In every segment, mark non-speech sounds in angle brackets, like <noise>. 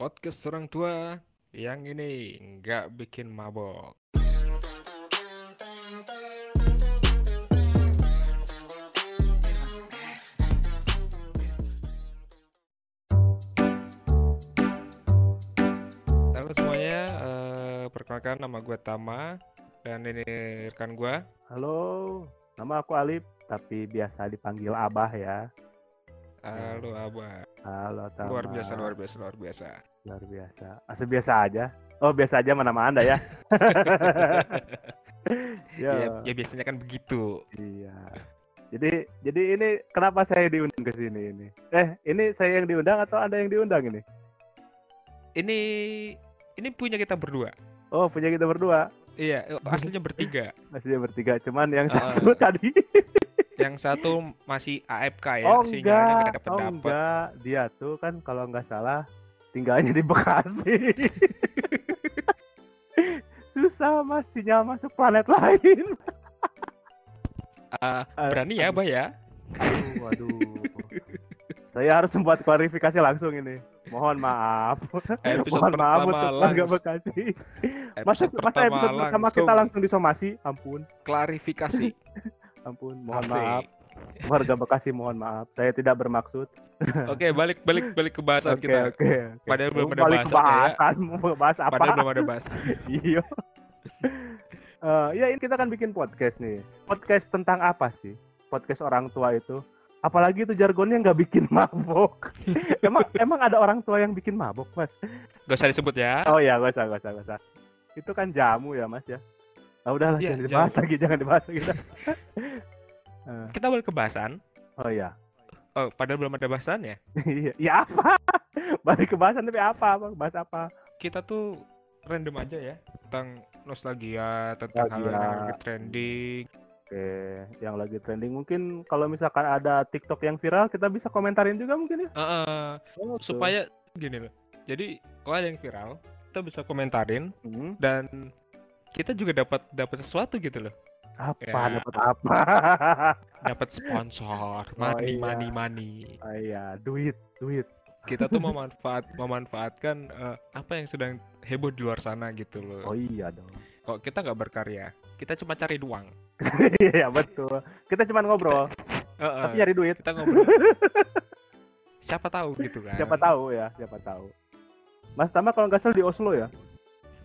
podcast orang tua yang ini nggak bikin mabok. Halo semuanya, eh, perkenalkan nama gue Tama dan ini rekan gue. Halo, nama aku Alip, tapi biasa dipanggil Abah ya. Halo Abah, Halo, Tama. luar biasa, luar biasa, luar biasa. Luar biasa. Asal biasa aja. Oh, biasa aja mana nama Anda ya. <laughs> ya, Ya, ya biasanya kan begitu. iya. Jadi, jadi ini kenapa saya diundang ke sini ini? Eh, ini saya yang diundang atau Anda yang diundang ini? Ini ini punya kita berdua. Oh, punya kita berdua. Iya, aslinya bertiga. <laughs> Masih bertiga, cuman yang Ah. satu <laughs> tadi. Yang satu masih AFK ya, oh, sinyalnya enggak. nggak dapet Oh, enggak. Dia tuh kan kalau nggak salah tinggalnya di Bekasi. <laughs> Susah mas sinyal masuk planet lain. Ah, berani ya, Abah ya? Aduh, waduh. Saya harus membuat klarifikasi langsung ini. Mohon maaf. Episode Mohon maaf untuk langs- Bekasi. Masa, Episode masa episode pertama langsung kita langsung disomasi? Ampun, klarifikasi. <laughs> ampun. Mohon Asik. maaf. Warga Bekasi mohon maaf. Saya tidak bermaksud. Oke, balik balik balik ke bahasan Oke, kita. oke. oke. Padahal belum ada balik ke bahasannya ya. bahasan. Mau bahas apa? Padahal belum ada bahas. <laughs> Iya. Eh, ya ini kita kan bikin podcast nih. Podcast tentang apa sih? Podcast orang tua itu. Apalagi itu jargonnya nggak bikin <laughs> mabok. emang emang ada orang tua yang bikin mabok, Mas? Gak usah disebut ya. Oh iya, gak usah, gak usah, gak usah. Itu kan jamu ya, Mas ya. Ah udahlah, Iya, jangan dibahas lagi, jangan dibahas lagi. <laughs> Eh, Kita balik ke bahasan. oh iya. Oh, padahal belum ada bahasannya. <laughs> Iya, ya apa? <laughs> Balik ke bahasan tapi apa, Bang? Bahas apa? Kita tuh random aja ya tentang nostalgia, tentang hal yang lagi trending. Oke, yang lagi trending mungkin kalau misalkan ada TikTok yang viral, kita bisa komentarin juga mungkin ya. Heeh, Oh, tuh. supaya gini loh. Jadi kalau ada yang viral, kita bisa komentarin Hmm, dan kita juga dapat dapat sesuatu gitu loh. Apa Ya. dapat apa? <laughs> Dapat sponsor, money, iya. money, money. oh iya, duit, duit. Kita tuh <laughs> memanfaat memanfaatkan eh, apa yang sedang heboh di luar sana gitu loh. Oh iya dong. Kok kita nggak berkarya, kita cuma cari uang. <laughs> Iya betul. Kita cuma ngobrol, Heeh, tapi nyari duit. kita ngobrol. Siapa tahu gitu kan? Siapa tahu ya, siapa tahu. Mas Tama kalau nggak salah di Oslo ya?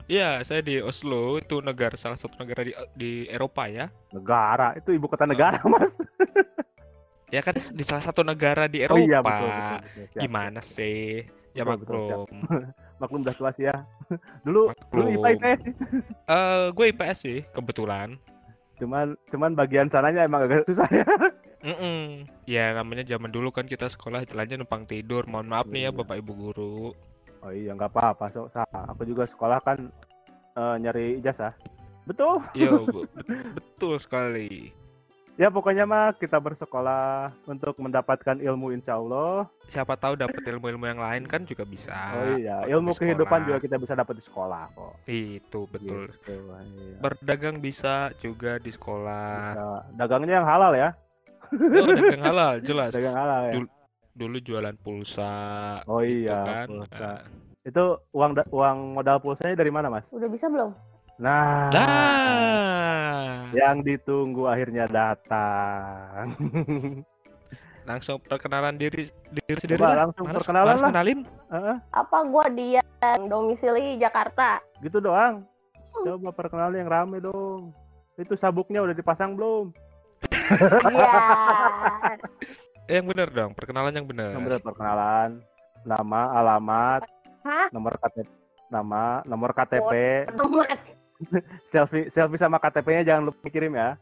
Iya, saya di Oslo, itu negara salah satu negara di di Eropa ya. Negara, itu ibu kota negara, <laughs> Mas. Ya kan di salah satu negara di Oh Eropa. iya betul, betul, betul. Siap, Gimana sih? Ya Betul, betul, siap. maklum. <laughs> Maklum udah tua sih ya. <laughs> Dulu dulu IPA Maklum. IPS. Eh, gue IPS sih kebetulan. Cuman cuman bagian sananya emang agak susah ya. Mm-mm. Ya namanya zaman dulu kan kita sekolah jalannya numpang tidur. Mohon maaf nih ya Iya. Bapak Ibu guru. Oh iya nggak apa-apa, so, Sa. Aku juga sekolah kan eh, nyari ijazah. Betul. Iya, <laughs> bu- betul sekali. Ya pokoknya mah kita bersekolah untuk mendapatkan ilmu insya Allah. Siapa tahu dapat ilmu-ilmu yang lain kan juga bisa. oh iya, ilmu kehidupan juga kita bisa dapat di sekolah kok. Itu betul. Gitu, iya. Berdagang bisa juga di sekolah. Bisa. Dagangnya yang halal ya. Oh, dagang halal, jelas. <laughs> Dagang halal ya. Dulu- Dulu jualan pulsa. Oh gitu iya, kan. pulsa. Nah. Itu uang da- uang modal pulsanya dari mana, Mas? Udah bisa belum? Nah, Nah, yang ditunggu akhirnya datang. <laughs> langsung perkenalan diri diri sendiri Coba lah. langsung Males- perkenalan lah. kenalin. Heeh, Apa gua dia domisili Jakarta? gitu doang. Coba perkenalan yang rame dong. Itu sabuknya udah dipasang belum? Iya. <laughs> Eh, yang benar dong, perkenalan yang benar. Yang bener perkenalan, nama, alamat, Hah? nomor KTP, nama, nomor KTP, Amat. <laughs> selfie selfie sama KTP-nya jangan lupa kirim ya.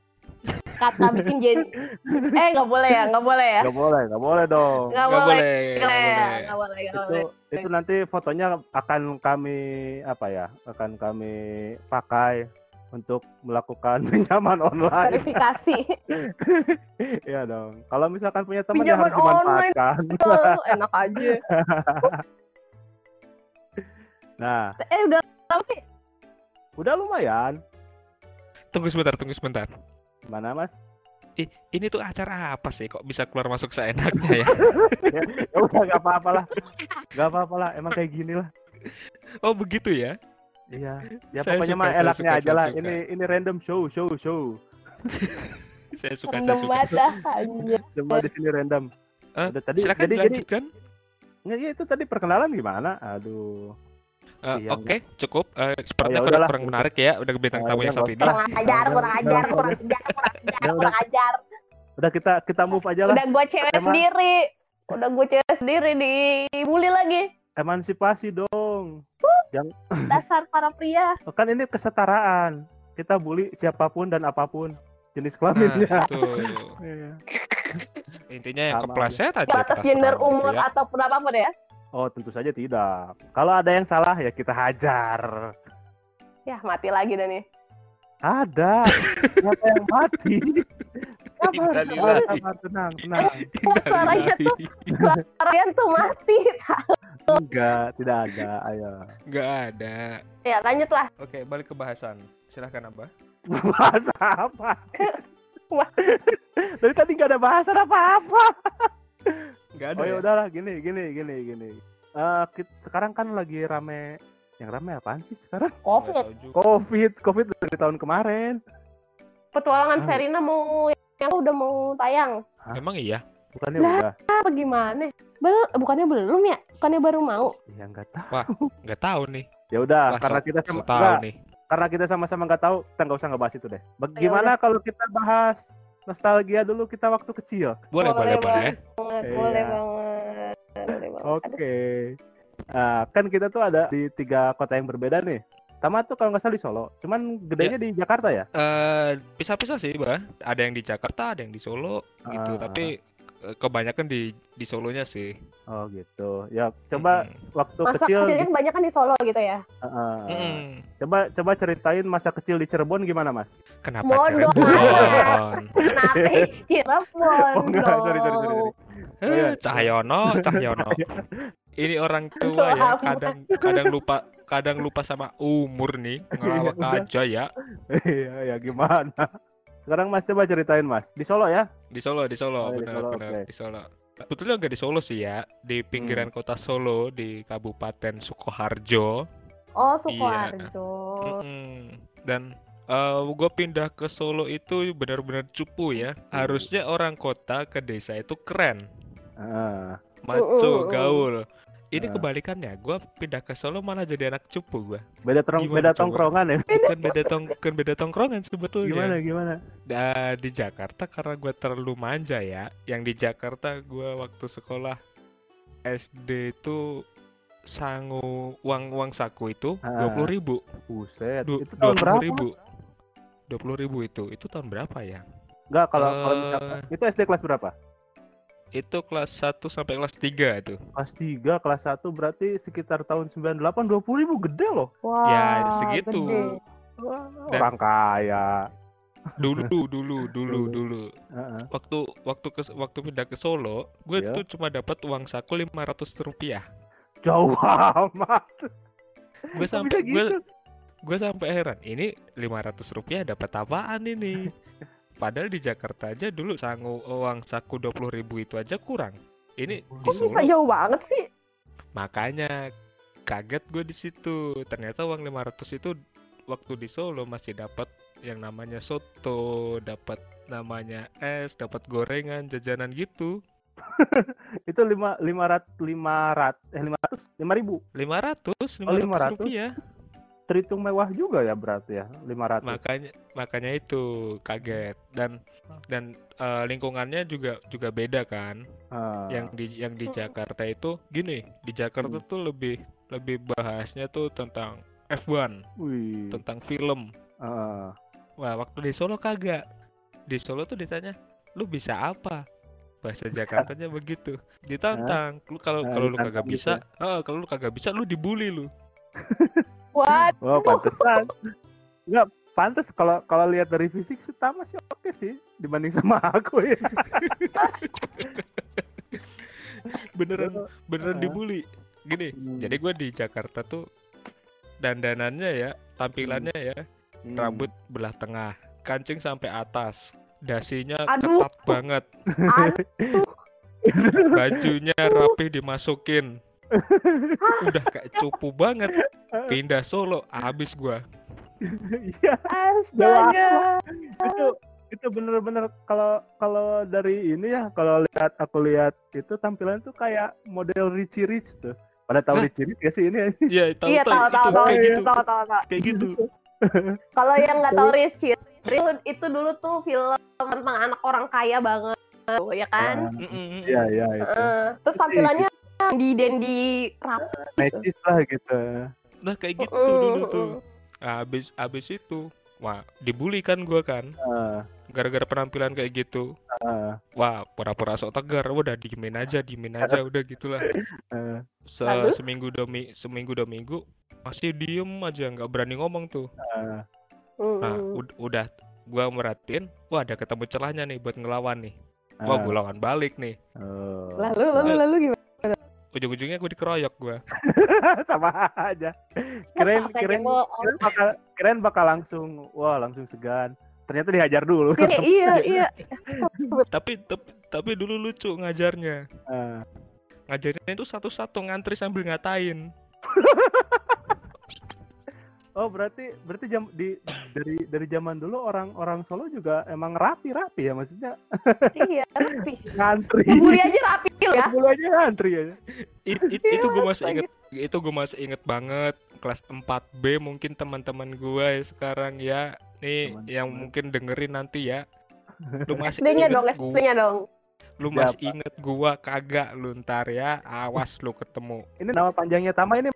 Kata bikin jadi <laughs> Eh nggak boleh ya, nggak boleh ya. Gak boleh, gak boleh dong. Nggak Nggak boleh. boleh, Nggak nggak boleh, boleh. nggak boleh, nggak itu boleh. itu nanti fotonya akan kami apa ya akan kami pakai untuk melakukan <laughs> pinjaman online Verifikasi. <laughs> Iya dong kalau misalkan punya teman ya Pinjaman harus dimanfaatkan enak aja. <laughs> nah Eh udah lama sih. udah lumayan Tunggu sebentar, tunggu sebentar. mana mas Ih, ini tuh acara apa sih? Kok bisa keluar masuk seenaknya ya? ya udah nggak apa-apa lah nggak apa-apa lah emang kayak gini lah Oh begitu ya? Iya. Ya Saya pokoknya suka, mah saya enaknya suka, aja saya lah. suka. Ini ini random show, show, show. <laughs> Saya suka, saya Random suka. banget dah, anjir. Cuma di sini random. Eh, Udah tadi Silakan jadi jadi dilanjutkan. ya, ya, itu tadi perkenalan gimana? Aduh. Eh, Iya, Oke, cukup. Eh, sepertinya ya kurang, kurang menarik ya. Udah bintang Ya tamu yang satu ini. Kurang ajar, kurang ajar, kurang ajar, kurang ajar, Udah, kurang ajar. Udah kita kita move aja lah. Udah gue cewek sendiri. Udah gue cewek sendiri dibully lagi. Emansipasi dong. <clears throat> Dasar para pria. Kan ini kesetaraan. Kita bully siapa pun dan apa pun jenis Nah, kelaminnya. <laughs> itu. Iya. Intinya yang kepleset aja. Atas gender gitu umur ya. ataupun apa pun ya. Oh, tentu saja tidak. Kalau ada yang salah ya kita hajar. Ya mati lagi dah nih. Ada. Siapa yang mati? Sabar, sabar, tenang, tenang. Suaranya tuh kalian tuh mati. <laughs> Enggak, tidak ada. Ayo. Nggak ada. Ya lanjut lah. Oke, balik ke bahasan. Silahkan Abah. <laughs> Bahasa apa? <laughs> Dari tadi nggak ada bahasan apa-apa. Nggak ada Oh ya ya? udahlah, gini, gini, gini, gini. Eh, kit- sekarang kan lagi rame. Yang rame apaan sih sekarang? <laughs> Covid. Covid, Covid dari tahun kemarin. Petualangan Ah. Serina mau yang udah mau tayang. Emang iya? Bukannya Lah. udah? Apa gimana? Bel bukannya belum ya? Bukannya baru mau? Ya nggak tahu. Nggak tahu nih. Ya udah, Wah, karena kita sama tahu nggak, nih. karena kita sama-sama nggak tahu, kita nggak usah ngebahas itu deh. Ya Bagaimana kalau kita bahas nostalgia dulu kita waktu kecil? Boleh, boleh, Boleh, boleh. Banget. Boleh banget. Boleh banget. Oke. Nah, kan kita tuh ada di tiga kota yang berbeda nih. Tama tuh kalau nggak salah di Solo, cuman gedenya di Jakarta ya. Eh, pisah-pisah sih, Bah. Ada yang di Jakarta, ada yang di Solo gitu. Ah. Tapi kebanyakan di di Solonya sih. Oh gitu. Ya coba Mm-mm. waktu Masa kecil, kecilnya kebanyakan di Solo gitu ya? Heeh. Mm-mm. coba coba ceritain masa kecil di Cirebon gimana mas? Kenapa Bodoh Cirebon? <laughs> Kenapa Cirebon Oh enggak, sorry sorry sorry. Eh, Iya. Cahyono, Cahyono. Ini orang tua ya, kadang kadang lupa kadang lupa sama umur nih, ngelawak Udah. aja ya. Iya ya gimana? Sekarang mas coba ceritain mas di Solo ya? Di Solo, di Solo, Oh, di benar Solo, benar oke. di Solo. Sebetulnya nggak di Solo sih ya, di pinggiran kota Solo di Kabupaten Sukoharjo. Oh, Iya. Sukoharjo. Mm-mm. Dan gue pindah ke Solo itu benar-benar cupu ya. Harusnya orang kota ke desa itu keren, Heeh. maco, Mm-mm. gaul. Ini Ah. kebalikannya, gue pindah ke Solo malah jadi anak cupu gue. beda terong Gimana beda coba? tongkrongan ya? Bukan beda tong, bukan beda tongkrongan sebetulnya. Gimana gimana? Da- di Jakarta karena gue terlalu manja ya. Yang di Jakarta gue waktu sekolah SD itu sangu uang uang saku itu dua puluh ribu, Buset. Dua puluh berapa? ribu, dua puluh ribu itu itu tahun berapa ya? Enggak kalau kalau Eh. misalkan- itu SD kelas berapa? Itu kelas 1 sampai kelas 3 itu. Kelas 3, kelas 1 berarti sekitar tahun 98 20 ribu gede loh. Wah, Ya, segitu. gede. Wah, Dan- orang kaya. Dulu dulu dulu Dulu. dulu. Heeh. Waktu waktu ke waktu pindah ke Solo, gue Iya. tuh cuma dapat uang saku 500 rupiah. Jauh <laughs> amat. Gue sampai gue gitu? gue sampai heran ini 500 rupiah dapat apaan ini <laughs> padahal di Jakarta aja dulu sangu uang saku 20.000 ribu itu aja kurang ini di Kok bisa Solo jauh banget sih? makanya kaget gue di situ ternyata uang 500 itu waktu di Solo masih dapat yang namanya soto dapat namanya es dapat gorengan jajanan gitu <laughs> Itu 5 500 500 eh 500 5000. 500 500 Oh, 500? rupiah Terhitung mewah juga ya berarti ya 500. makanya makanya itu kaget. Dan dan eh, lingkungannya juga juga beda kan? Ah, yang di yang di Jakarta itu gini di Jakarta Hmm. tuh lebih lebih bahasnya tuh tentang F1 wih. tentang film. Ah, wah waktu di Solo kagak. Di Solo tuh ditanya lu bisa apa? Bahasa Jakartanya <laughs> begitu. Ditantang lu kalau Ah, kalau lu kagak gitu bisa eh, kalau lu kagak bisa lu dibully lu <laughs> What? oh, pantesan. Enggak pantes kalau kalau lihat dari fisik sih Tama sih oke sih dibanding sama aku ya. <laughs> beneran beneran dibully gini Hmm. jadi gue di Jakarta tuh dandanannya ya tampilannya ya Hmm. rambut belah tengah, kancing sampai atas, dasinya Aduh. ketat banget, Aduh, bajunya rapih dimasukin, Udah kayak cupu banget. <laughs> Pindah Solo, habis gua. Iya, Astaga. itu itu bener-bener kalau kalau dari ini ya kalau lihat aku lihat itu tampilan tuh kayak model Richie Rich tuh. Pada tahu? Richie Rich ya sih ini? Iya, tahu Iya tahu tahu tahu kayak gitu. tahu tahu tahu. Kayak gitu. <laughs> Kalau yang nggak tahu Richie, itu, itu dulu tuh film tentang anak orang kaya banget, ya kan? Ah. Iya iya itu. Eh, terus tampilannya di Dendi rapi. Necis lah gitu. Nah, kayak gitu Mm, dulu tuh. Nah, habis habis itu, wah, dibully kan gua kan. Ah, Gara-gara penampilan kayak gitu. ah, Wah, pura-pura sok tegar, udah diemin aja, diemin aja, udah gitulah. ah. Se seminggu demi seminggu dua minggu masih diem aja, nggak berani ngomong tuh. ah. Nah, ud- udah gua merhatiin, wah ada ketemu celahnya nih buat ngelawan nih. Wah, Ah. gua lawan balik nih. Oh. Lalu lalu lalu gimana? Ujung-ujungnya gue dikeroyok gua. <laughs> sama aja. Kirain bohong. kirain bakal kirain bakal langsung wah langsung segan. Ternyata dihajar dulu. Iya <laughs> iya iya. <laughs> Tapi tapi tapi dulu lucu ngajarnya. Ah. Ngajarnya itu satu-satu ngantri sambil ngatain. Oh berarti berarti jam di dari dari zaman dulu orang-orang Solo juga emang rapi-rapi ya maksudnya Iya, rapi. ngantri. Buri aja rapi ya. Dulu aja ngantri ya. It- it- itu gue masih inget itu gue masih inget banget kelas 4B mungkin teman-teman gue sekarang ya nih Teman-teman. yang mungkin dengerin nanti ya lu masih inget dong, SD-nya dong. lu Siapa? masih inget gua kagak lu ntar ya awas lu ketemu Ini nama panjangnya Tama ini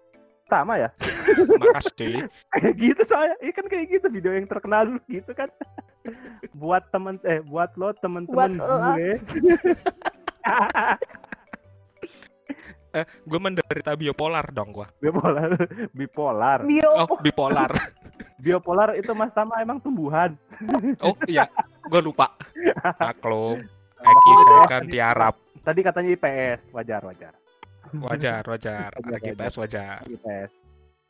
Tama ya? <laughs> makasih Kayak gitu soalnya. Iya kan kayak gitu video yang terkenal dulu gitu kan. buat temen eh buat lo temen-temen gue. <laughs> eh gue menderita biopolar dong gua. Bipolar <laughs> bipolar. Bio. oh bipolar. <laughs> Biopolar itu mas Tama emang tumbuhan. <laughs> Oh iya. Gue lupa. Maklum. Eki saya kan tiarap tadi katanya IPS wajar wajar. Wajar wajar. Wajar, anak IPS wajar. IPS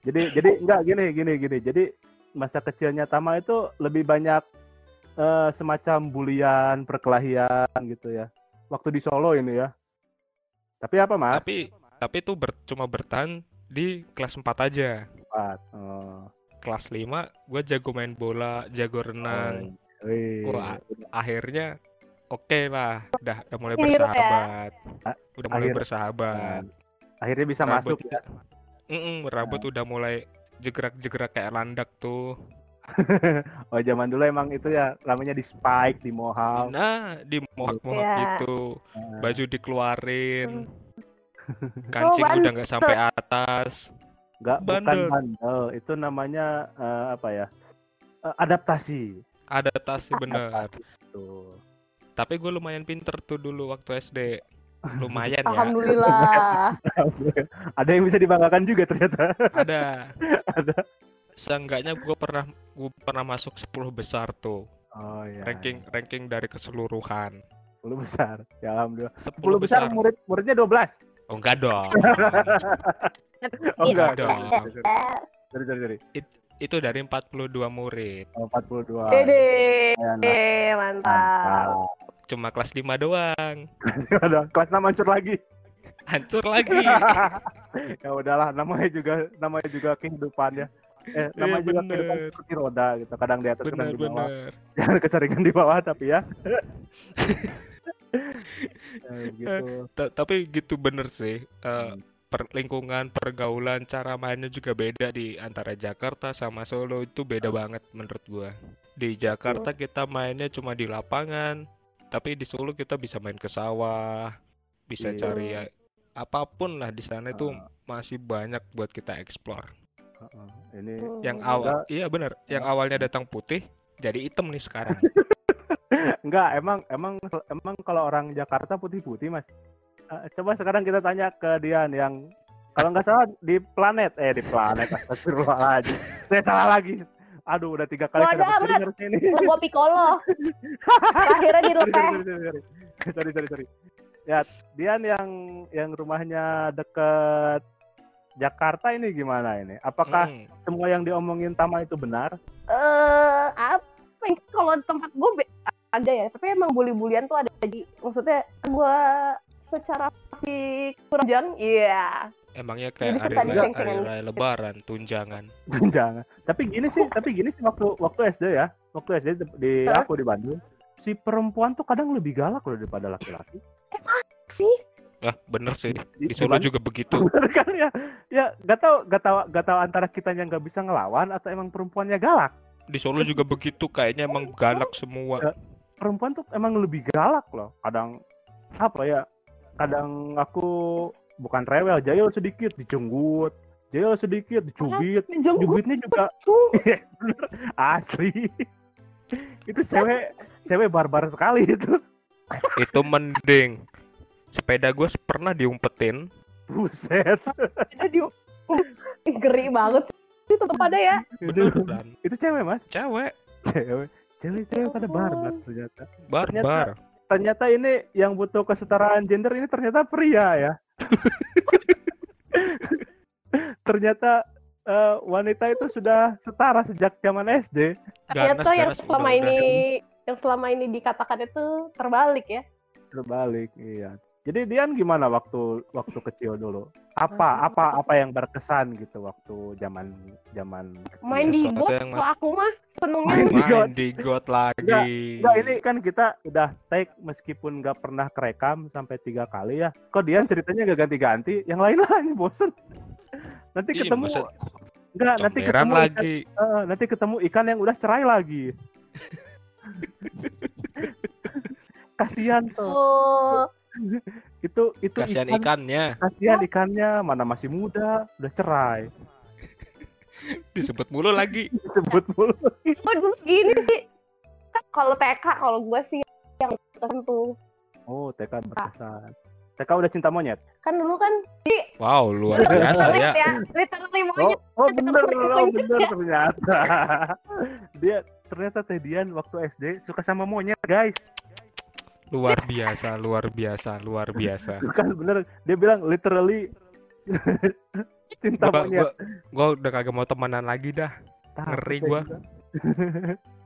jadi jadi enggak gini gini gini. Jadi masa kecilnya Tama itu lebih banyak eh, semacam bulian perkelahian gitu ya. Waktu di Solo ini ya. Tapi apa mas? Tapi tapi tuh ber- cuma bertahan di kelas 4 aja Empat. Oh. kelas 5 gue jago main bola jago renang Oh, wih. Wah, akhirnya oke lah udah udah mulai ya? bersahabat udah mulai akhir- bersahabat akhirnya bisa Rambut masuk ya Mm-mm, rambut udah mulai jegerak-jegerak kayak landak tuh <laughs> oh zaman dulu emang itu ya namanya di spike di mohawk nah di mohak-mohak Iya. gitu Nah, baju dikeluarin Hmm. <laughs> kancing Oh, udah nggak sampai atas Enggak, bukan Bandel. Itu namanya eh, apa ya? Eh, adaptasi. adaptasi bener Tuh. tapi gue lumayan pinter tuh dulu waktu SD lumayan ya Alhamdulillah. <laughs> Ada yang bisa dibanggakan juga ternyata. ada <laughs> Ada. seenggaknya gue pernah gue pernah masuk 10 besar tuh Oh iya. ranking ranking dari keseluruhan 10 besar. Ya alhamdulillah. 10, 10 besar murid muridnya 12. Oh enggak dong <laughs> Oh Iya. enggak. dong. Sorry, sorry, sorry. itu dari 42 murid Oh, 42. Dede. Ya, nah, Eh, mantap. mantap. cuma kelas 5 doang Ada kelas 6 hancur lagi. hancur lagi <laughs> ya udahlah, namanya juga namanya juga kehidupan ya. Eh, Iya, namanya juga bener. kehidupan seperti roda gitu. Kadang di atas, kadang di bawah. benar Jangan keseringan di bawah tapi ya. <laughs> <laughs> Eh, gitu. Ta- tapi gitu bener sih Eh, Hmm. per- lingkungan pergaulan cara mainnya juga beda di antara Jakarta sama Solo itu beda banget menurut gua di Jakarta kita mainnya cuma di lapangan tapi di Solo kita bisa main ke sawah bisa Iya. cari ya, apa pun lah di sana itu Ah. masih banyak buat kita explore Heeh. Ini yang awal iya bener yang awalnya datang putih jadi hitam nih sekarang <laughs> enggak emang emang emang kalau orang Jakarta putih-putih mas. Eh, coba sekarang kita tanya ke Dian yang kalau nggak salah di planet eh di planet astagfirullahaladzim. Saya salah lagi. Aduh udah tiga kali Waduh, kena harusnya ini. Gua piccolo. Akhirnya dilepeh. sorry, sorry, sorry. sorry, sorry, sorry. Ya, Dian yang yang rumahnya deket Jakarta ini gimana ini? Apakah Mm. semua yang diomongin Tama itu benar? Eh, apa ya? Kalau di tempat gue ada ya, tapi emang bully-bulian tuh ada di maksudnya gue secara fisik kurang jang, iya. Emangnya kayak Jadi hari raya, hari gitu. raya lebaran, tunjangan. Jangan. Tapi gini sih, tapi gini sih waktu waktu SD ya, waktu SD di, aku di Bandung, si perempuan tuh kadang lebih galak loh daripada laki-laki. Sih, Ah, bener sih. Di, Solo juga begitu. <laughs> Bener kan ya? Ya, gak tau, gak tau, gak tau antara kitanya nggak bisa ngelawan atau emang perempuannya galak. Di Solo juga begitu. Kayaknya emang galak semua. Perempuan tuh emang lebih galak loh. Kadang apa ya? Kadang aku bukan rewel, jahil sedikit dicenggut, jahil sedikit dicubit, jubitnya juga <laughs> Iya, bener. asli. <laughs> itu cewek, cewek barbar sekali itu. <laughs> Itu mending. Sepeda gue pernah diumpetin. Buset. Ada di Ih, ngeri banget sih tetap ada ya. <laughs> Itu, itu cewek mas, Cewek. cewek. Cewek-cewek pada barbar ampun. ternyata. Barbar. ternyata ini yang butuh kesetaraan gender ini ternyata pria ya. <laughs> ternyata eh, wanita itu sudah setara sejak zaman SD. Ternyata yang ganas selama ini yang selama ini dikatakan itu terbalik ya. Terbalik, iya. Jadi Dian gimana waktu waktu kecil dulu? Apa apa apa yang berkesan gitu waktu zaman zaman kecil? Main di bot yang kalau aku mah senengnya Main di got. Main di got lagi. Enggak, ini kan kita udah take meskipun nggak pernah kerekam sampai tiga kali ya. Kok Dian ceritanya gak ganti-ganti? Yang lain lain bosen. Nanti Iya, ketemu masa enggak nanti ketemu ikan, lagi. eh, nanti ketemu ikan yang udah cerai lagi. <laughs> Kasihan tuh. oh, <laughs> Itu itu Kasihan ikan, ikannya. kasihan ikannya mana masih muda, udah cerai. <laughs> Disebut mulu lagi. <laughs> Disebut mulu. oh dulu gini sih. Kan kalau TK kalau gue sih yang tertentu. Oh, TK berkesan. TK udah cinta monyet. Kan dulu kan Wow, luar biasa ya. ya, literally Oh, monyet. oh bener, oh Monyet bener ya. ternyata. Dia ternyata Teh Dian waktu SD suka sama monyet, guys. Luar biasa, luar biasa, luar biasa. Bukan bener, dia bilang literally <laughs> cinta Gua, monyet. gua, gua udah kagak mau temenan lagi dah. Takut ngeri gua. <laughs>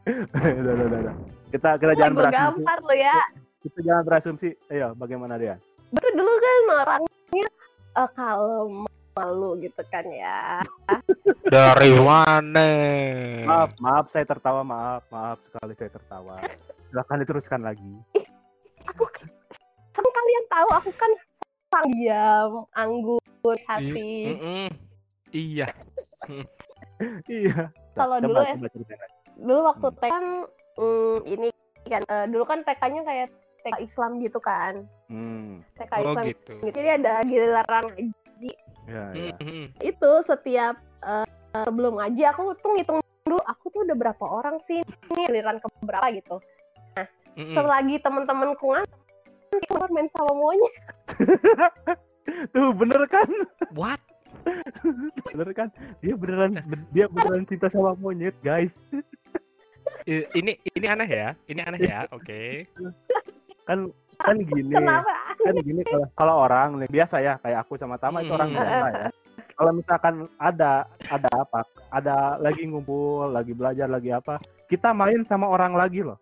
Udah, udah, udah, udah. Kita kita jangan berasumsi. gampar lo ya. Kita jangan berasumsi. Ayo, bagaimana dia? Betul dulu kan orangnya eh, kalem malu gitu kan ya. Dari mana? Maaf, maaf saya tertawa, maaf, maaf sekali saya tertawa. Silahkan diteruskan lagi. Aku kan, kan kalian tahu aku kan sang diam, anggun, hati. Mm-mm. Iya. <laughs> Iya. Kalau dulu ceritain. Dulu waktu TK kan mm, ini kan eh, dulu kan TK-nya kayak TK Islam gitu kan. Hmm, TK Oh Islam gitu. gitu. Jadi ada giliran ngaji. ya, ya. Itu setiap eh, sebelum ngaji aku tuh ngitung dulu aku tuh udah berapa orang sih ini giliran ke berapa gitu. Mm-mm. Selagi temen-temenku ngantuk, keluar main sama monyet. <laughs> Tuh bener kan? What? <laughs> Bener kan? Dia beneran ben- dia beneran cinta sama monyet, guys. <laughs> Ini ini aneh ya. Ini aneh ya. Oke. Kan kan gini. Kenapa? Kan gini kalau kalau orang nih biasa ya kayak aku sama Tama itu orang Hmm. biasa ya. Kalau misalkan ada ada apa? Ada lagi ngumpul, lagi belajar, lagi apa? Kita main sama orang lagi loh.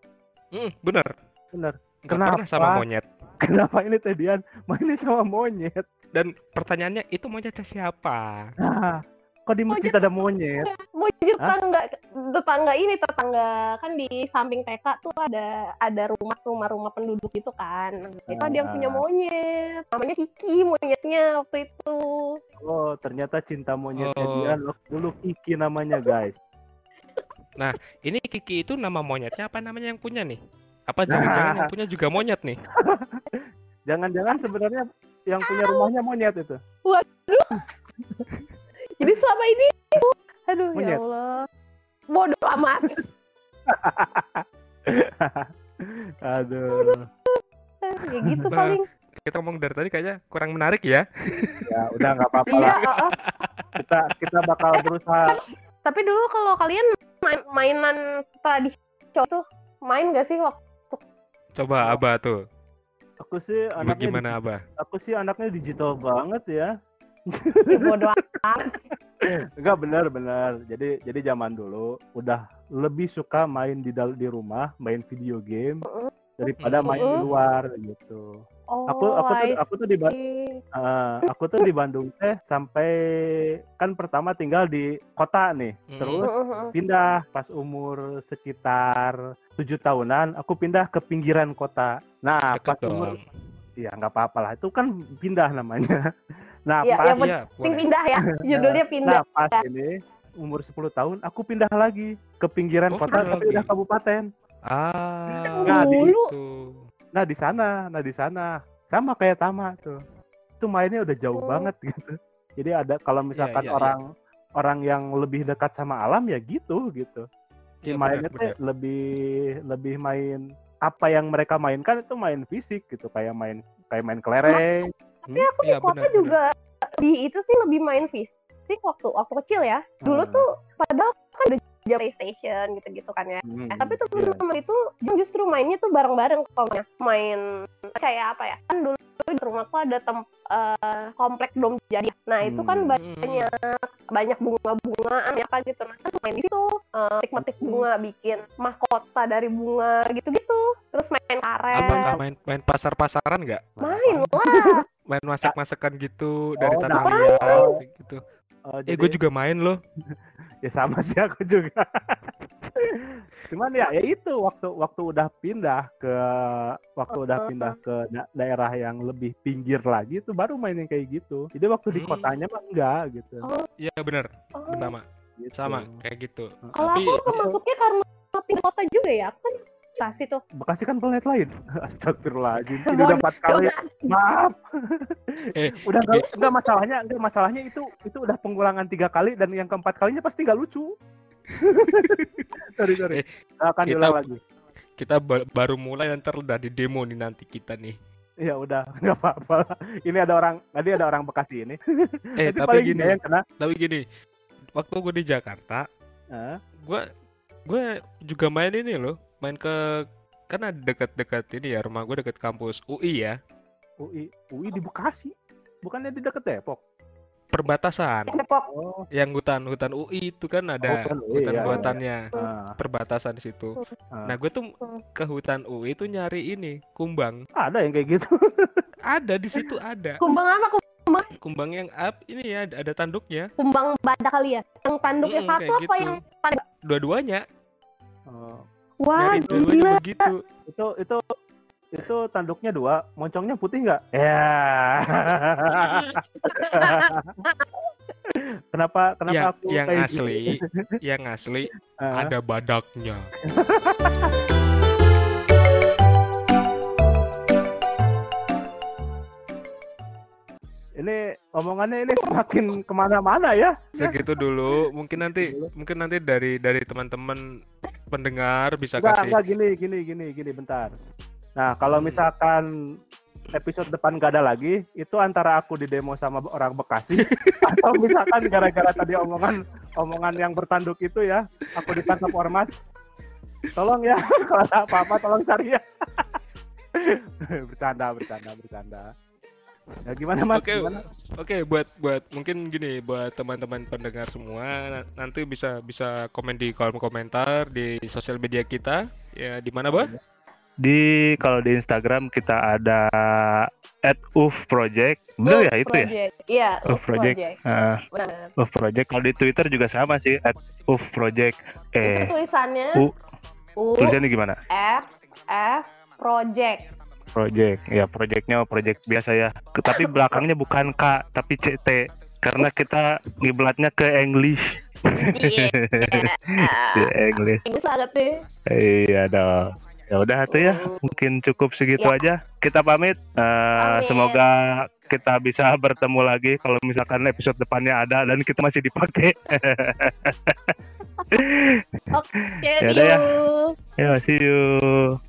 Mm, bener. Bener. Nggak pernah sama Kenapa? monyet. <laughs> Kenapa ini Teh Dian mainnya sama monyet? Dan pertanyaannya itu monyetnya siapa? Nah, kok di masjid ada monyet? Monyet Hah? tetangga tetangga ini tetangga kan di samping TK tuh ada ada rumah rumah rumah penduduk gitu kan. Itu ada yang punya Ah. monyet. Namanya Kiki monyetnya waktu itu. Oh, ternyata cinta monyetnya Oh. Waktu dulu Kiki namanya, guys. Ini Kiki itu nama monyetnya apa namanya yang punya nih? Apa jangan-jangan yang punya juga monyet nih? <laughs> Jangan-jangan sebenarnya yang punya rumahnya monyet itu. Jadi <laughs> selama ini aduh Monyet. ya Allah. Bodoh amat. <laughs> Aduh. ya gitu Bah. paling. Kita ngomong dari tadi kayaknya kurang menarik ya. Ya, udah nggak apa-apa Iya, lah. Kita kita bakal berusaha Tapi dulu kalau kalian main mainan tradisional tuh main gak sih waktu Coba Abah tuh. aku sih anaknya Bagaimana Abah? aku sil anaknya digital banget ya. bodoh <laughs> amat? Enggak benar benar. Jadi jadi zaman dulu udah lebih suka main di di rumah, main video game daripada main di luar gitu. Oh, Aku aku tuh aku tuh di. Eh, aku tuh di Bandung teh sampai kan pertama tinggal di kota nih. Terus pindah pas umur sekitar tujuh tahunan aku pindah ke pinggiran kota. Nah, Deket pas umur dong. ya nggak apa-apa lah. Itu kan pindah namanya. <laughs> Nah, Ya, pas yang penting boleh. pindah ya. <laughs> Judulnya pindah. Nah, pas ini umur 10 tahun aku pindah lagi ke pinggiran Oh, kota pindah tapi udah kabupaten. Ah, Nah, di- Dulu. itu. Nah, di sana, nah di sana sama kayak Tama tuh. Itu mainnya udah jauh Oh. banget <laughs> gitu. Jadi ada kalau misalkan iya, iya. orang orang yang lebih dekat sama alam ya gitu gitu. Iya, mainnya benar, tuh lebih lebih main apa yang mereka mainkan itu main fisik gitu kayak main kayak main kelereng. Tapi aku di Iya, kota benar, juga di itu sih lebih main fisik waktu waktu kecil ya. Dulu Hmm. tuh padahal kan ada jam PlayStation gitu-gitu kan ya. Hmm, tapi tuh iya. temen itu justru mainnya tuh bareng-bareng kalau main kayak apa ya? Kan dulu di rumahku ada tem eh, komplek dom jadi. Nah, itu kan Hmm. banyak banyak bunga-bungaan ya kan gitu. Nah, kan main di situ eh, metik-metik Hmm. bunga, bikin mahkota dari bunga gitu-gitu. Terus main karet. Apakah main main pasar-pasaran nggak? Main lah. <laughs> Main masak-masakan gitu dari Oh, tanah nah. liat gitu. Oh, Eh, jadi- gue juga main loh. <laughs> ya sama sih aku juga. <laughs> Cuman ya ya itu waktu waktu udah pindah ke waktu udah pindah ke da- daerah yang lebih pinggir lagi itu baru main yang kayak gitu. Jadi waktu di Hmm. kotanya mah enggak gitu. Iya bener, Oh. sama, Gitu. sama kayak gitu. Kalau Tapi aku masuknya karena pindah kota juga ya. Aku kan di Bekasi tuh. Bekasi kan planet lain. <laughs> Astagfirullahaladzim. Ini <laughs> udah empat kali. Maaf. Eh, <laughs> udah enggak, enggak masalahnya, enggak masalahnya itu itu udah pengulangan tiga kali dan yang keempat kalinya pasti nggak lucu. sorry sorry. Eh, Akan kita- diulang lagi. kita ba- baru mulai ntar udah di demo nih nanti kita nih. Ya udah, nggak apa-apa. Ini ada orang, tadi ada orang Bekasi ini. Eh Nanti tapi gini, yang kena. tapi gini, waktu gue di Jakarta, Hah? gue gue juga main ini loh, main ke kan ada dekat-dekat ini ya rumah gue dekat kampus UI ya, UI, UI di Bekasi. Bukannya di deket Depok? perbatasan. Depok. Oh, Yang hutan hutan UI itu kan ada hutan UI, hutan ya, buatannya, ah, perbatasan di situ. ah. Nah gue tuh ke hutan UI tuh nyari ini kumbang. ada yang kayak gitu. <laughs> Ada di situ ada Kumbang apa? kumbang yang up ini ya ada tanduknya. Kumbang badak kali ya? Yang tanduknya Mm-mm, satu apa gitu. yang Dua-duanya Oh, Wah, gila. begitu. itu itu itu tanduknya dua, moncongnya putih nggak? Ya. <laughs> kenapa kenapa Yang aku yang kayak asli, gini? yang asli <laughs> Ah, ada badaknya. ini omongannya ini semakin ke mana-mana ya. Segitu dulu. Mungkin nanti mungkin nanti dari dari teman-teman pendengar bisa Enggak, kasih enggak gini, gini, gini, gini, bentar. Nah, kalau Hmm. misalkan episode depan gak ada lagi, itu antara aku di demo sama orang Bekasi, <laughs> atau misalkan gara-gara tadi omongan omongan yang bertanduk itu ya, aku ditangkap ormas. Tolong ya, <laughs> kalau ada apa-apa tolong cari ya. <laughs> bercanda, bercanda, bercanda. Ya gimana mas? Oke. Gimana? Oke, buat buat mungkin gini buat teman-teman pendengar semua na- nanti bisa bisa komen di kolom komentar di sosial media kita ya di mana bah? Di kalau di Instagram kita ada @ufproject. Bener ya itu ya? Project. Iya, Uf project. Project. Uh, Benar. ufproject. Kalau di Twitter juga sama sih @ufproject. Itu Eh, tulisannya U. U tulisannya gimana? F F Project. Project. Ya, projectnya project biasa ya. Tapi belakangnya bukan K, tapi CT. Karena kita ngiblatnya ke English. Iya. <laughs> Di English. Sangat nih. Iya dong. Ya udah tuh ya, mungkin cukup segitu Ya. aja. Kita pamit. Pamit. Semoga kita bisa bertemu lagi kalau misalkan episode depannya ada dan kita masih dipakai. <laughs> <laughs> Oke, Ya see ya. you. ya, see you.